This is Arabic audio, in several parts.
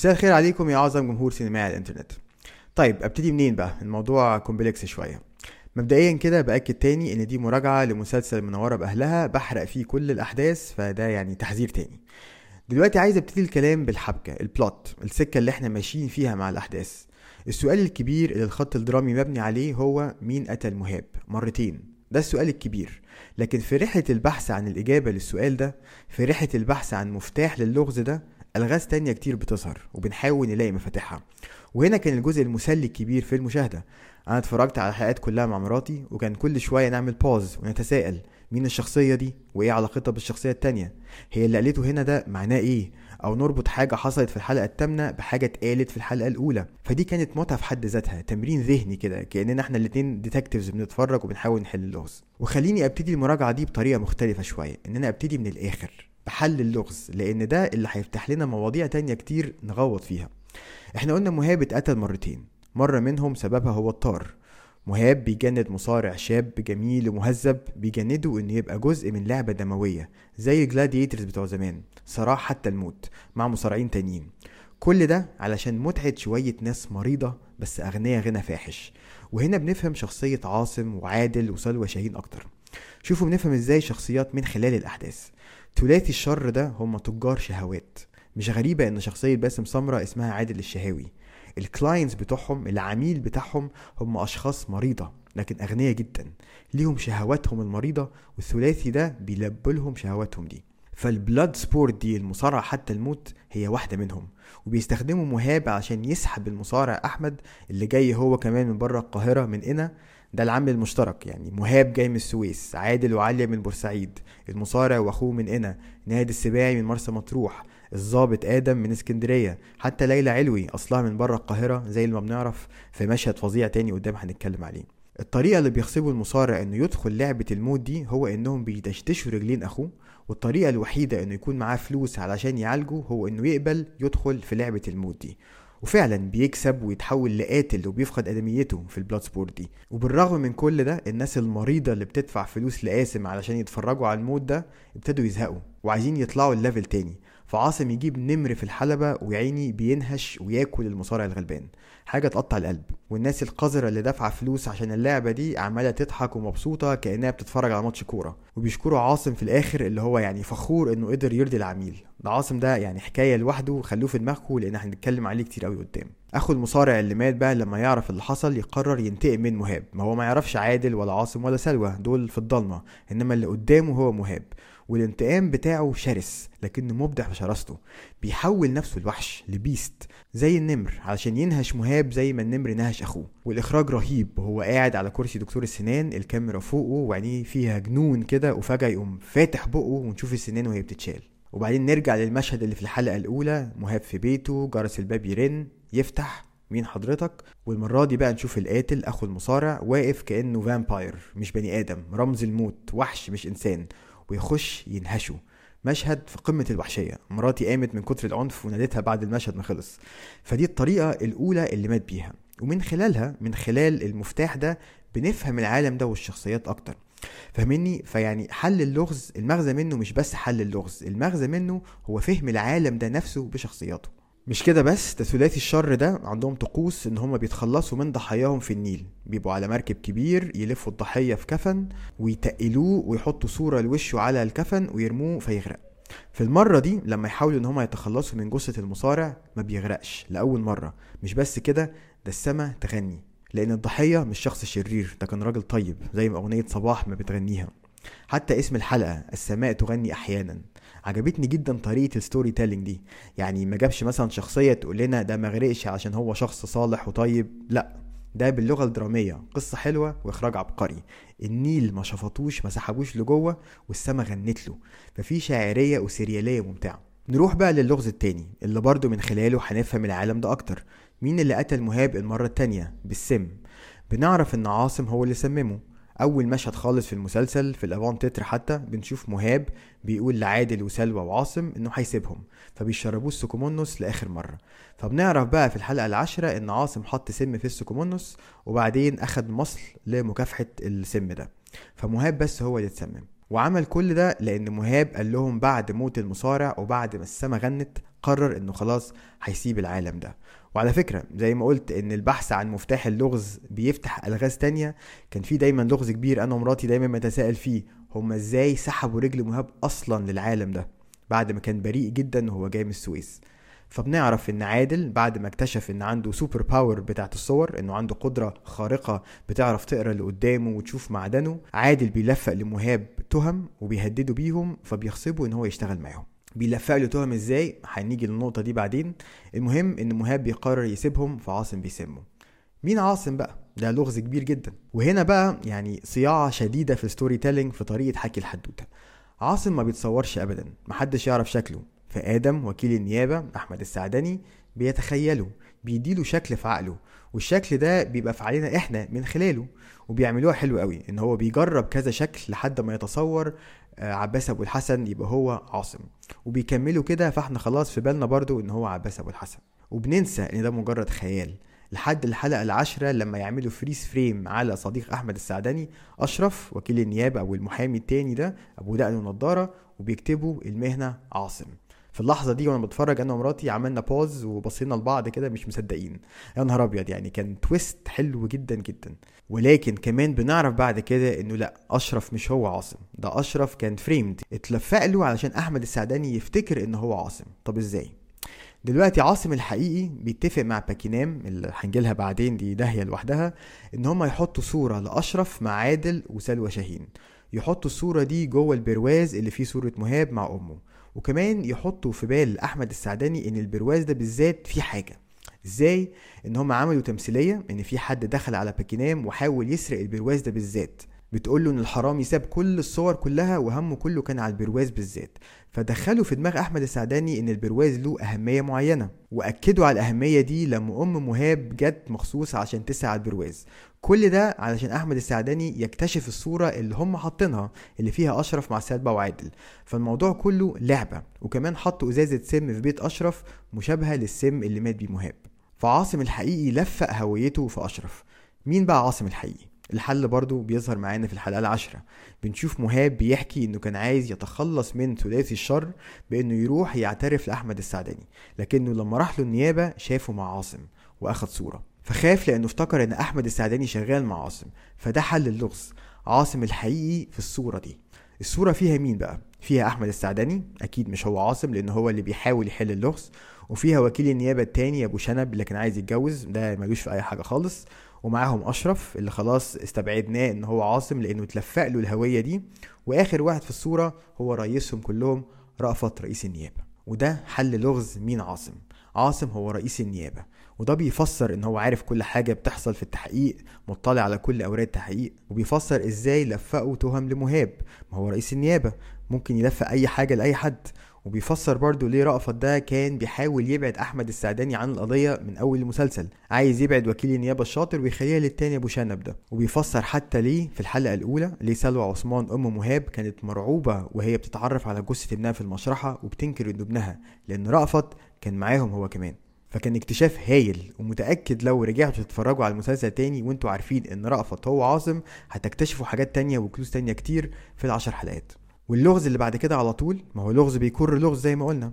مساء الخير عليكم يا أعظم جمهور سينمائي على الإنترنت. طيب أبتدي منين بقى؟ الموضوع complex شوية. مبدئيا كده بأكد تاني إن دي مراجعة لمسلسل منورة بأهلها بحرق فيه كل الأحداث فده يعني تحذير تاني. دلوقتي عايز أبتدي الكلام بالحبكة ال plot السكة اللي إحنا ماشيين فيها مع الأحداث. السؤال الكبير اللي الخط الدرامي مبني عليه هو مين قتل مهاب؟ مرتين. ده السؤال الكبير. لكن في رحلة البحث عن الإجابة للسؤال ده في رحلة البحث عن مفتاح للغز ده ألغاز تانية كتير بتظهر وبنحاول نلاقي مفاتيحها. وهنا كان الجزء المسلي الكبير في المشاهدة. أنا اتفرجت على الحلقات كلها مع مراتي وكان كل شوية نعمل pause ونتساءل. مين الشخصية دي؟ وإيه علاقتها بالشخصية التانية؟ هي اللي قالته هنا ده معناه إيه؟ أو نربط حاجة حصلت في الحلقة التامنة بحاجة اتقالت في الحلقة الأولى. فدي كانت متعة في حد ذاتها تمرين ذهني كده كأننا إحنا الاتنين detectives بنتفرج وبنحاول نحل اللغز وخليني أبتدي المراجعة دي بطريقة مختلفة شوية إن أنا أبتدي من الآخر. بحل اللغز لأن ده اللي هيفتح لنا مواضيع تانية كتير نغوط فيها. إحنا قلنا مهاب اتقتل مرتين مرة منهم سببها هو الطار. مهاب بيجند مصارع شاب جميل ومهذب بيجنده إنه يبقى جزء من لعبة دموية زي جلاديترز بتوع زمان صراع حتى الموت مع مصارعين تانيين. كل ده علشان متعة شوية ناس مريضة بس أغنياء غنى فاحش. وهنا بنفهم شخصية عاصم وعادل وسلوى شاهين أكتر. شوفوا بنفهم إزاي شخصيات من خلال الأحداث. ثلاثي الشر ده هم تجار شهوات. مش غريبة إن شخصية باسم سمرة اسمها عادل الشهاوي. ال clients بتوعهم العميل بتاعهم هم أشخاص مريضة لكن أغنياء جدا. ليهم شهواتهم المريضة والثلاثي ده بيلبي لهم شهواتهم دي. فال blood sport دي المصارعة حتى الموت هي واحدة منهم. وبيستخدموا مهاب عشان يسحب المصارع أحمد اللي جاي هو كمان من بره القاهرة من هنا ده العامل المشترك يعني مهاب جاي من السويس عادل وعليا من بورسعيد المصارع واخوه من قنا نادي السباعي من مرسى مطروح الظابط آدم من اسكندرية حتى ليلى علوي أصلها من بره القاهرة زي ما بنعرف في مشهد فظيع تاني قدام هنتكلم عليه. الطريقة اللي بيغصبوا المصارع إنه يدخل لعبة الموت دي هو إنهم بيدشدشوا رجلين أخوه والطريقة الوحيدة إنه يكون معاه فلوس علشان يعالجه هو إنه يقبل يدخل في لعبة الموت دي. وفعلا بيكسب ويتحول لقاتل وبيفقد أدميته في البلاد سبورت دي. وبالرغم من كل ده الناس المريضة اللي بتدفع فلوس لقاسم علشان يتفرجوا على الموت ده ابتدوا يزهقوا وعايزين يطلعوا الليفل تاني. فعاصم يجيب نمر في الحلبة ويعيني بينهش وياكل المصارع الغلبان. حاجة تقطع القلب والناس القذرة اللي دافعة فلوس عشان اللعبة دي عمالة تضحك ومبسوطة كأنها بتتفرج على ماتش كورة. وبيشكروا عاصم في الآخر اللي هو يعني فخور إنه قدر يرضي العميل. ده عاصم ده يعني حكاية لوحده خلوه في دماغكم لأن هنتكلم عليه كتير قوي قدام. أخو المصارع اللي مات بقى لما يعرف اللي حصل يقرر ينتقم من مهاب. ما هو ما يعرفش عادل ولا عاصم ولا سلوى دول في الضلمة إنما اللي قدامه هو مهاب. والانتقام بتاعه شرس لكنه مبدع في شراسته. بيحول نفسه لوحش ل beast زي النمر علشان ينهش مهاب زي ما النمر نهش أخوه. والإخراج رهيب وهو قاعد على كرسي دكتور السنان الكاميرا فوقه وعينيه فيها جنون كده وفجأة يقوم فاتح بقه ونشوف السنان وهي بتتشال. وبعدين نرجع للمشهد اللي في الحلقة الأولى مهاب في بيته جرس الباب يرن يفتح مين حضرتك؟ والمرة دي بقى نشوف القاتل أخو المصارع واقف كأنه vampire مش بني آدم رمز الموت وحش مش إنسان. ويخش ينهشه. مشهد في قمة الوحشية. مراتي قامت من كتر العنف ونادتها بعد المشهد ما خلص. فدي الطريقة الأولى اللي مات بيها. ومن خلالها من خلال المفتاح ده بنفهم العالم ده والشخصيات أكتر. فاهمني؟ فيعني حل اللغز المغزى منه مش بس حل اللغز. المغزى منه هو فهم العالم ده نفسه بشخصياته. مش كده بس؟ ده ثلاثي الشر ده عندهم طقوس إن هما بيتخلصوا من ضحاياهم في النيل. بيبقوا على مركب كبير يلفوا الضحية في كفن ويتقلوه ويحطوا صورة لوشه على الكفن ويرموه فيغرق. في المرة دي لما يحاولوا إن هما يتخلصوا من جثة المصارع ما بيغرقش لأول مرة. مش بس كده ده السما تغني. لأن الضحية مش شخص شرير ده كان راجل طيب زي ما أغنية صباح ما بتغنيها. حتى اسم الحلقة السماء تغني أحيانا. عجبتني جدا طريقة ال storytelling دي. يعني ما جابش مثلا شخصية تقول لنا ده ما غرقش عشان هو شخص صالح وطيب. لا ده باللغة الدرامية. قصة حلوة وإخراج عبقري. النيل ما شفطوش ما سحبوش لجوه والسما غنت له. ففي شاعرية وسريالية ممتعة. نروح بقى للغز التاني اللي برضه من خلاله هنفهم العالم ده أكتر. مين اللي قتل مهاب المرة التانية؟ بالسم. بنعرف إن عاصم هو اللي سممه. أول مشهد خالص في المسلسل في ال avant تتر حتى بنشوف مهاب بيقول لعادل وسلوى وعاصم إنه هيسيبهم فبيشربوه السكومونوس لآخر مرة. فبنعرف بقى في الحلقة العاشرة إن عاصم حط سم في السكومونوس وبعدين أخد مصل لمكافحة السم ده. فمهاب بس هو اللي اتسمم. وعمل كل ده لأن مهاب قال لهم بعد موت المصارع وبعد ما السما غنت قرر إنه خلاص هيسيب العالم ده. وعلى فكرة زي ما قلت إن البحث عن مفتاح اللغز بيفتح ألغاز تانية. كان في دايما لغز كبير أنا ومراتي دايما بتساءل فيه هما إزاي سحبوا رجل مهاب أصلا للعالم ده بعد ما كان بريء جدا وهو جاي من السويس. فبنعرف إن عادل بعد ما اكتشف إن عنده super power بتاعت الصور إنه عنده قدرة خارقة بتعرف تقرا اللي قدامه وتشوف معدنه عادل بيلفق لمهاب تهم وبيهدده بيهم فبيغصبه إن هو يشتغل معاهم. بيلفق له تهم إزاي؟ هنيجي للنقطة دي بعدين. المهم إن مهاب بيقرر يسيبهم فعاصم بيسمه مين عاصم بقى؟ ده لغز كبير جدا. وهنا بقى يعني صياعة شديدة في ال storytelling في طريقة حكي الحدوتة. عاصم ما بيتصورش ابدا محدش يعرف شكله. فآدم وكيل النيابة أحمد السعدني بيتخيله بيديله شكل في عقله والشكل ده بيبقى في علينا إحنا من خلاله وبيعملوها حلو قوي إن هو بيجرب كذا شكل لحد ما يتصور آه، عباس أبو الحسن يبقى هو عاصم. وبيكملوا كده فإحنا خلاص في بالنا برضو إن هو عباس أبو الحسن. وبننسى إن ده مجرد خيال. لحد الحلقة العاشرة لما يعملوا فريز فريم على صديق أحمد السعدني أشرف وكيل النيابة أو المحامي التاني ده أبو دقن ونضارة وبيكتبوا المهنة عاصم. في اللحظة دي وأنا بتفرج أنا ومراتي عملنا pause وبصينا لبعض كده مش مصدقين. يا نهار أبيض يعني كان twist حلو جدا جدا. ولكن كمان بنعرف بعد كده إنه لأ أشرف مش هو عاصم. ده أشرف كان framed اتلفق له علشان أحمد السعداني يفتكر إن هو عاصم. طب إزاي؟ دلوقتي عاصم الحقيقي بيتفق مع باكينام اللي هنجيلها بعدين دي داهية لوحدها إن هم يحطوا صورة لأشرف مع عادل وسلوى شاهين. يحطوا الصورة دي جوه البرواز اللي فيه صورة مهاب مع أمه. وكمان يحطوا في بال أحمد السعداني إن البرواز ده بالذات فيه حاجة. إزاي؟ إن هم عملوا تمثيلية إن في حد دخل على باكينام وحاول يسرق البرواز ده بالذات. بتقول له إن الحرامي ساب كل الصور كلها وهمه كله كان على البرواز بالذات. فدخلوا في دماغ أحمد السعداني إن البرواز له أهمية معينة وأكدوا على الأهمية دي لما أم مهاب جت مخصوص عشان تسأل على البرواز. كل ده علشان أحمد السعداني يكتشف الصورة اللي هم حاطينها اللي فيها أشرف مع سلبى وعادل. فالموضوع كله لعبة وكمان حطوا إزازة سم في بيت أشرف مشابهة للسم اللي مات بيه مهاب. فعاصم الحقيقي لفق هويته في أشرف. مين بقى عاصم الحقيقي؟ الحل برضو بيظهر معانا في الحلقة العاشرة. بنشوف مهاب بيحكي إنه كان عايز يتخلص من ثلاثي الشر بإنه يروح يعترف لأحمد السعداني لكنه لما راح له النيابة شافه مع عاصم وأخد صورة. فخاف لأنه افتكر إن أحمد السعداني شغال مع عاصم فده حل اللغز. عاصم الحقيقي في الصورة دي. الصورة فيها مين بقى؟ فيها أحمد السعداني أكيد مش هو عاصم لأن هو اللي بيحاول يحل اللغز. وفيها وكيل النيابة التاني أبو شنب اللي كان عايز يتجوز ده ملوش في أي حاجة خالص. ومعاهم أشرف اللي خلاص استبعدناه إن هو عاصم لأنه اتلفق له الهوية دي. وآخر واحد في الصورة هو رئيسهم كلهم رأفت رئيس النيابة. وده حل لغز مين عاصم؟ عاصم هو رئيس النيابة. وده بيفسر إن هو عارف كل حاجة بتحصل في التحقيق مطلع على كل أوراق التحقيق وبيفسر إزاي لفقوا تهم لمهاب. ما هو رئيس النيابة ممكن يلفق أي حاجة لأي حد. وبيفسر برضو ليه رأفت ده كان بيحاول يبعد أحمد السعداني عن القضية من أول المسلسل. عايز يبعد وكيل النيابة الشاطر ويخليها للتاني أبو شنب ده. وبيفسر حتى ليه في الحلقة الأولى ليه سلوى عثمان أم مهاب كانت مرعوبة وهي بتتعرف على جثة ابنها في المشرحة وبتنكر انه ابنها لأن رأفت كان معاهم هو كمان. فكان اكتشاف هايل ومتأكد لو رجعتوا تتفرجوا على المسلسل تاني وانتوا عارفين إن رأفت هو عاصم هتكتشفوا حاجات تانية وكلوز تانية كتير في العشر حلقات. واللغز اللي بعد كده على طول ما هو لغز بيكر لغز زي ما قلنا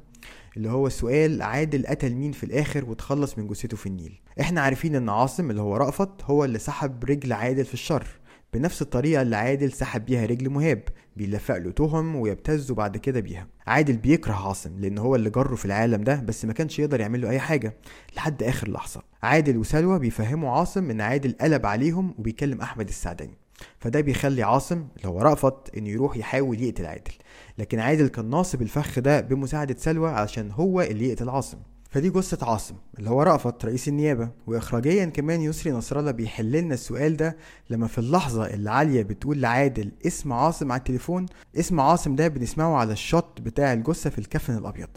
اللي هو السؤال عادل قتل مين في الآخر وتخلص من جثته في النيل. إحنا عارفين إن عاصم اللي هو رأفت هو اللي سحب رجل عادل في الشر. بنفس الطريقة اللي عادل سحب بيها رجل مهاب بيلفق له تهم ويبتزه بعد كده بيها. عادل بيكره عاصم لأن هو اللي جره في العالم ده بس ما كانش يقدر يعمل له أي حاجة. لحد آخر لحظة عادل وسلوى بيفهموا عاصم إن عادل قلب عليهم وبيكلم أحمد السعداني. فده بيخلي عاصم اللي هو رأفت إنه يروح يحاول يقتل عادل. لكن عادل كان ناصب الفخ ده بمساعدة سلوى علشان هو اللي يقتل عاصم. فدي جثة عاصم اللي هو رأفت رئيس النيابة وإخراجيا كمان يسري نصر الله بيحل لنا السؤال ده لما في اللحظة اللي عالية بتقول لعادل اسم عاصم على التليفون اسم عاصم ده بنسمعه على الشط بتاع الجثة في الكفن الأبيض.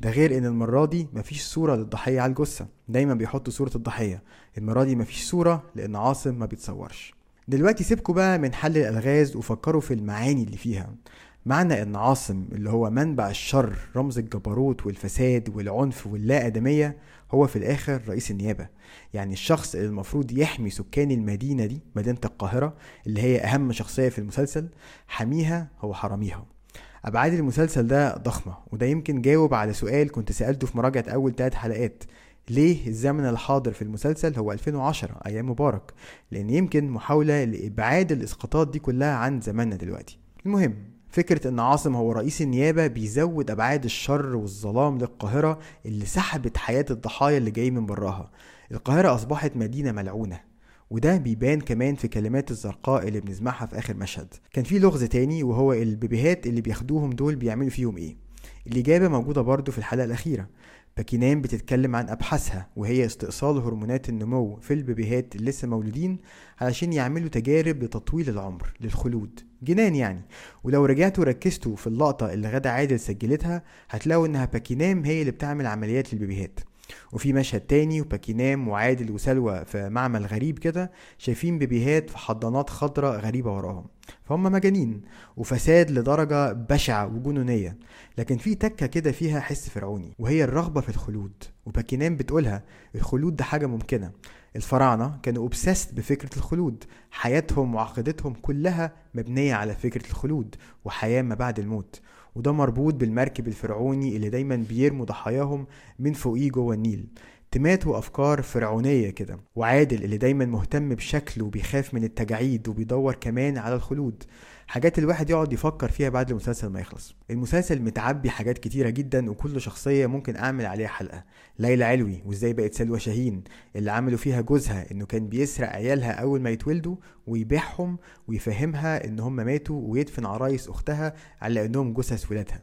ده غير إن المرة دي مفيش صورة للضحية على الجثة دايما بيحطوا صورة الضحية. المرة دي مفيش صورة لأن عاصم ما بيتصورش. دلوقتي سيبكوا بقى من حل الألغاز وفكروا في المعاني اللي فيها. معنى إن عاصم اللي هو منبع الشر رمز الجبروت والفساد والعنف واللا آدمية هو في الآخر رئيس النيابة. يعني الشخص اللي المفروض يحمي سكان المدينة دي مدينة القاهرة اللي هي أهم شخصية في المسلسل حميها هو حراميها. أبعاد المسلسل ده ضخمة وده يمكن جاوب على سؤال كنت سألته في مراجعة أول ثلاث حلقات. ليه الزمن الحاضر في المسلسل هو 2010 أيام مبارك. لأن يمكن محاولة لإبعاد الإسقاطات دي كلها عن زماننا دلوقتي. المهم فكرة إن عاصم هو رئيس النيابة بيزود أبعاد الشر والظلام للقاهرة اللي سحبت حياة الضحايا اللي جاي من براها. القاهرة أصبحت مدينة ملعونة وده بيبان كمان في كلمات الزرقاء اللي بنسمعها في آخر مشهد. كان في لغز تاني وهو البيبيهات اللي بياخدوهم دول بيعملوا فيهم إيه؟ الإجابة موجودة برضو في الحلقة الأخيرة. باكينام بتتكلم عن أبحاثها وهي استئصال هرمونات النمو في البيبيهات اللي لسه مولودين علشان يعملوا تجارب لتطويل العمر للخلود. جنان يعني. ولو رجعتوا ركزتوا في اللقطة اللي غادة عادل سجلتها هتلاقوا إنها باكينام هي اللي بتعمل عمليات للبيبيهات. وفي مشهد تاني وباكينام وعادل وسلوى في معمل غريب كده شايفين بيبيهات في حضانات خضراء غريبة وراهم. فهم مجانين وفساد لدرجة بشعة وجنونية. لكن في تكة كده فيها حس فرعوني وهي الرغبة في الخلود. وباكينام بتقولها الخلود ده حاجة ممكنة. الفراعنة كانوا اوبسست بفكرة الخلود. حياتهم وعقيدتهم كلها مبنية على فكرة الخلود وحياة ما بعد الموت. وده مربوط بالمركب الفرعوني اللي دايما بيرموا ضحاياهم من فوقيه جوه النيل. تمات وأفكار فرعونية كده وعادل اللي دايما مهتم بشكله وبيخاف من التجاعيد وبيدور كمان على الخلود. حاجات الواحد يقعد يفكر فيها بعد المسلسل ما يخلص. المسلسل متعبي حاجات كتيرة جدا وكل شخصية ممكن أعمل عليها حلقة. ليلى علوي وإزاي بقت سلوى شاهين اللي عملوا فيها جوزها إنه كان بيسرق عيالها أول ما يتولدوا ويبيعهم ويفهمها إن هم ماتوا ويدفن عرايس أختها على إنهم جثث ولادها.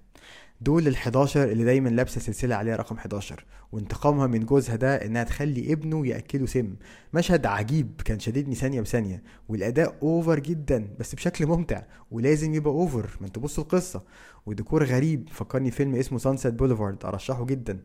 دول ال 11 اللي دايما لابسة سلسلة عليها رقم 11 وانتقامها من جوزها ده إنها تخلي ابنه يأكله سم. مشهد عجيب كان شددني ثانية بثانية. والأداء over جدا بس بشكل ممتع. ولازم يبقى over ما أنتوا بصوا القصة. وديكور غريب فكرني فيلم اسمه Sunset Boulevard أرشحه جدا.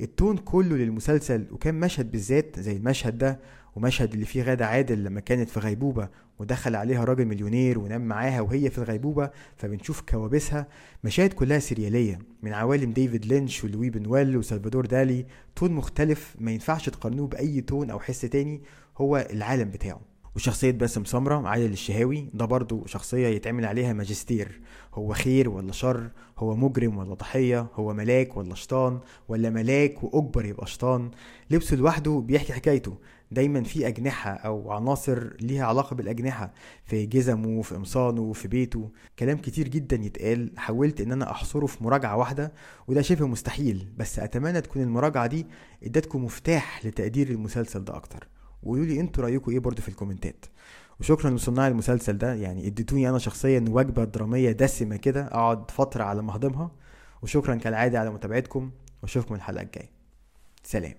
ال tone كله للمسلسل وكان مشهد بالذات زي المشهد ده ومشهد اللي فيه غادة عادل لما كانت في غيبوبة ودخل عليها راجل مليونير ونام معاها وهي في الغيبوبة فبنشوف كوابيسها. مشاهد كلها سريالية من عوالم ديفيد لينش ولوي بنويل وسلفادور دالي. تون مختلف ما ينفعش تقارنوه بأي تون أو حس تاني هو العالم بتاعه. وشخصية باسم سمرة عادل الشهاوي. ده برضو شخصية يتعمل عليها ماجستير. هو خير ولا شر؟ هو مجرم ولا ضحية؟ هو ملاك ولا شيطان؟ ولا ملاك وأجبر يبقى شيطان؟ لبسه لوحده بيحكي حكايته. دايما في أجنحة أو عناصر ليها علاقة بالأجنحة في جزمه في قمصانه في بيته. كلام كتير جدا يتقال. حاولت إن أنا أحصره في مراجعة واحدة وده شبه مستحيل. بس أتمنى تكون المراجعة دي إدتكم مفتاح لتقدير المسلسل ده أكتر. وقولوا لي أنتوا رايكم إيه برضو في الكومنتات. وشكرا لصناع المسلسل ده يعني اديتوني أنا شخصيا وجبة درامية دسمة كده اقعد فترة على ما اهضمها. وشكرا كالعادة على متابعتكم واشوفكم الحلقة الجاية. سلام.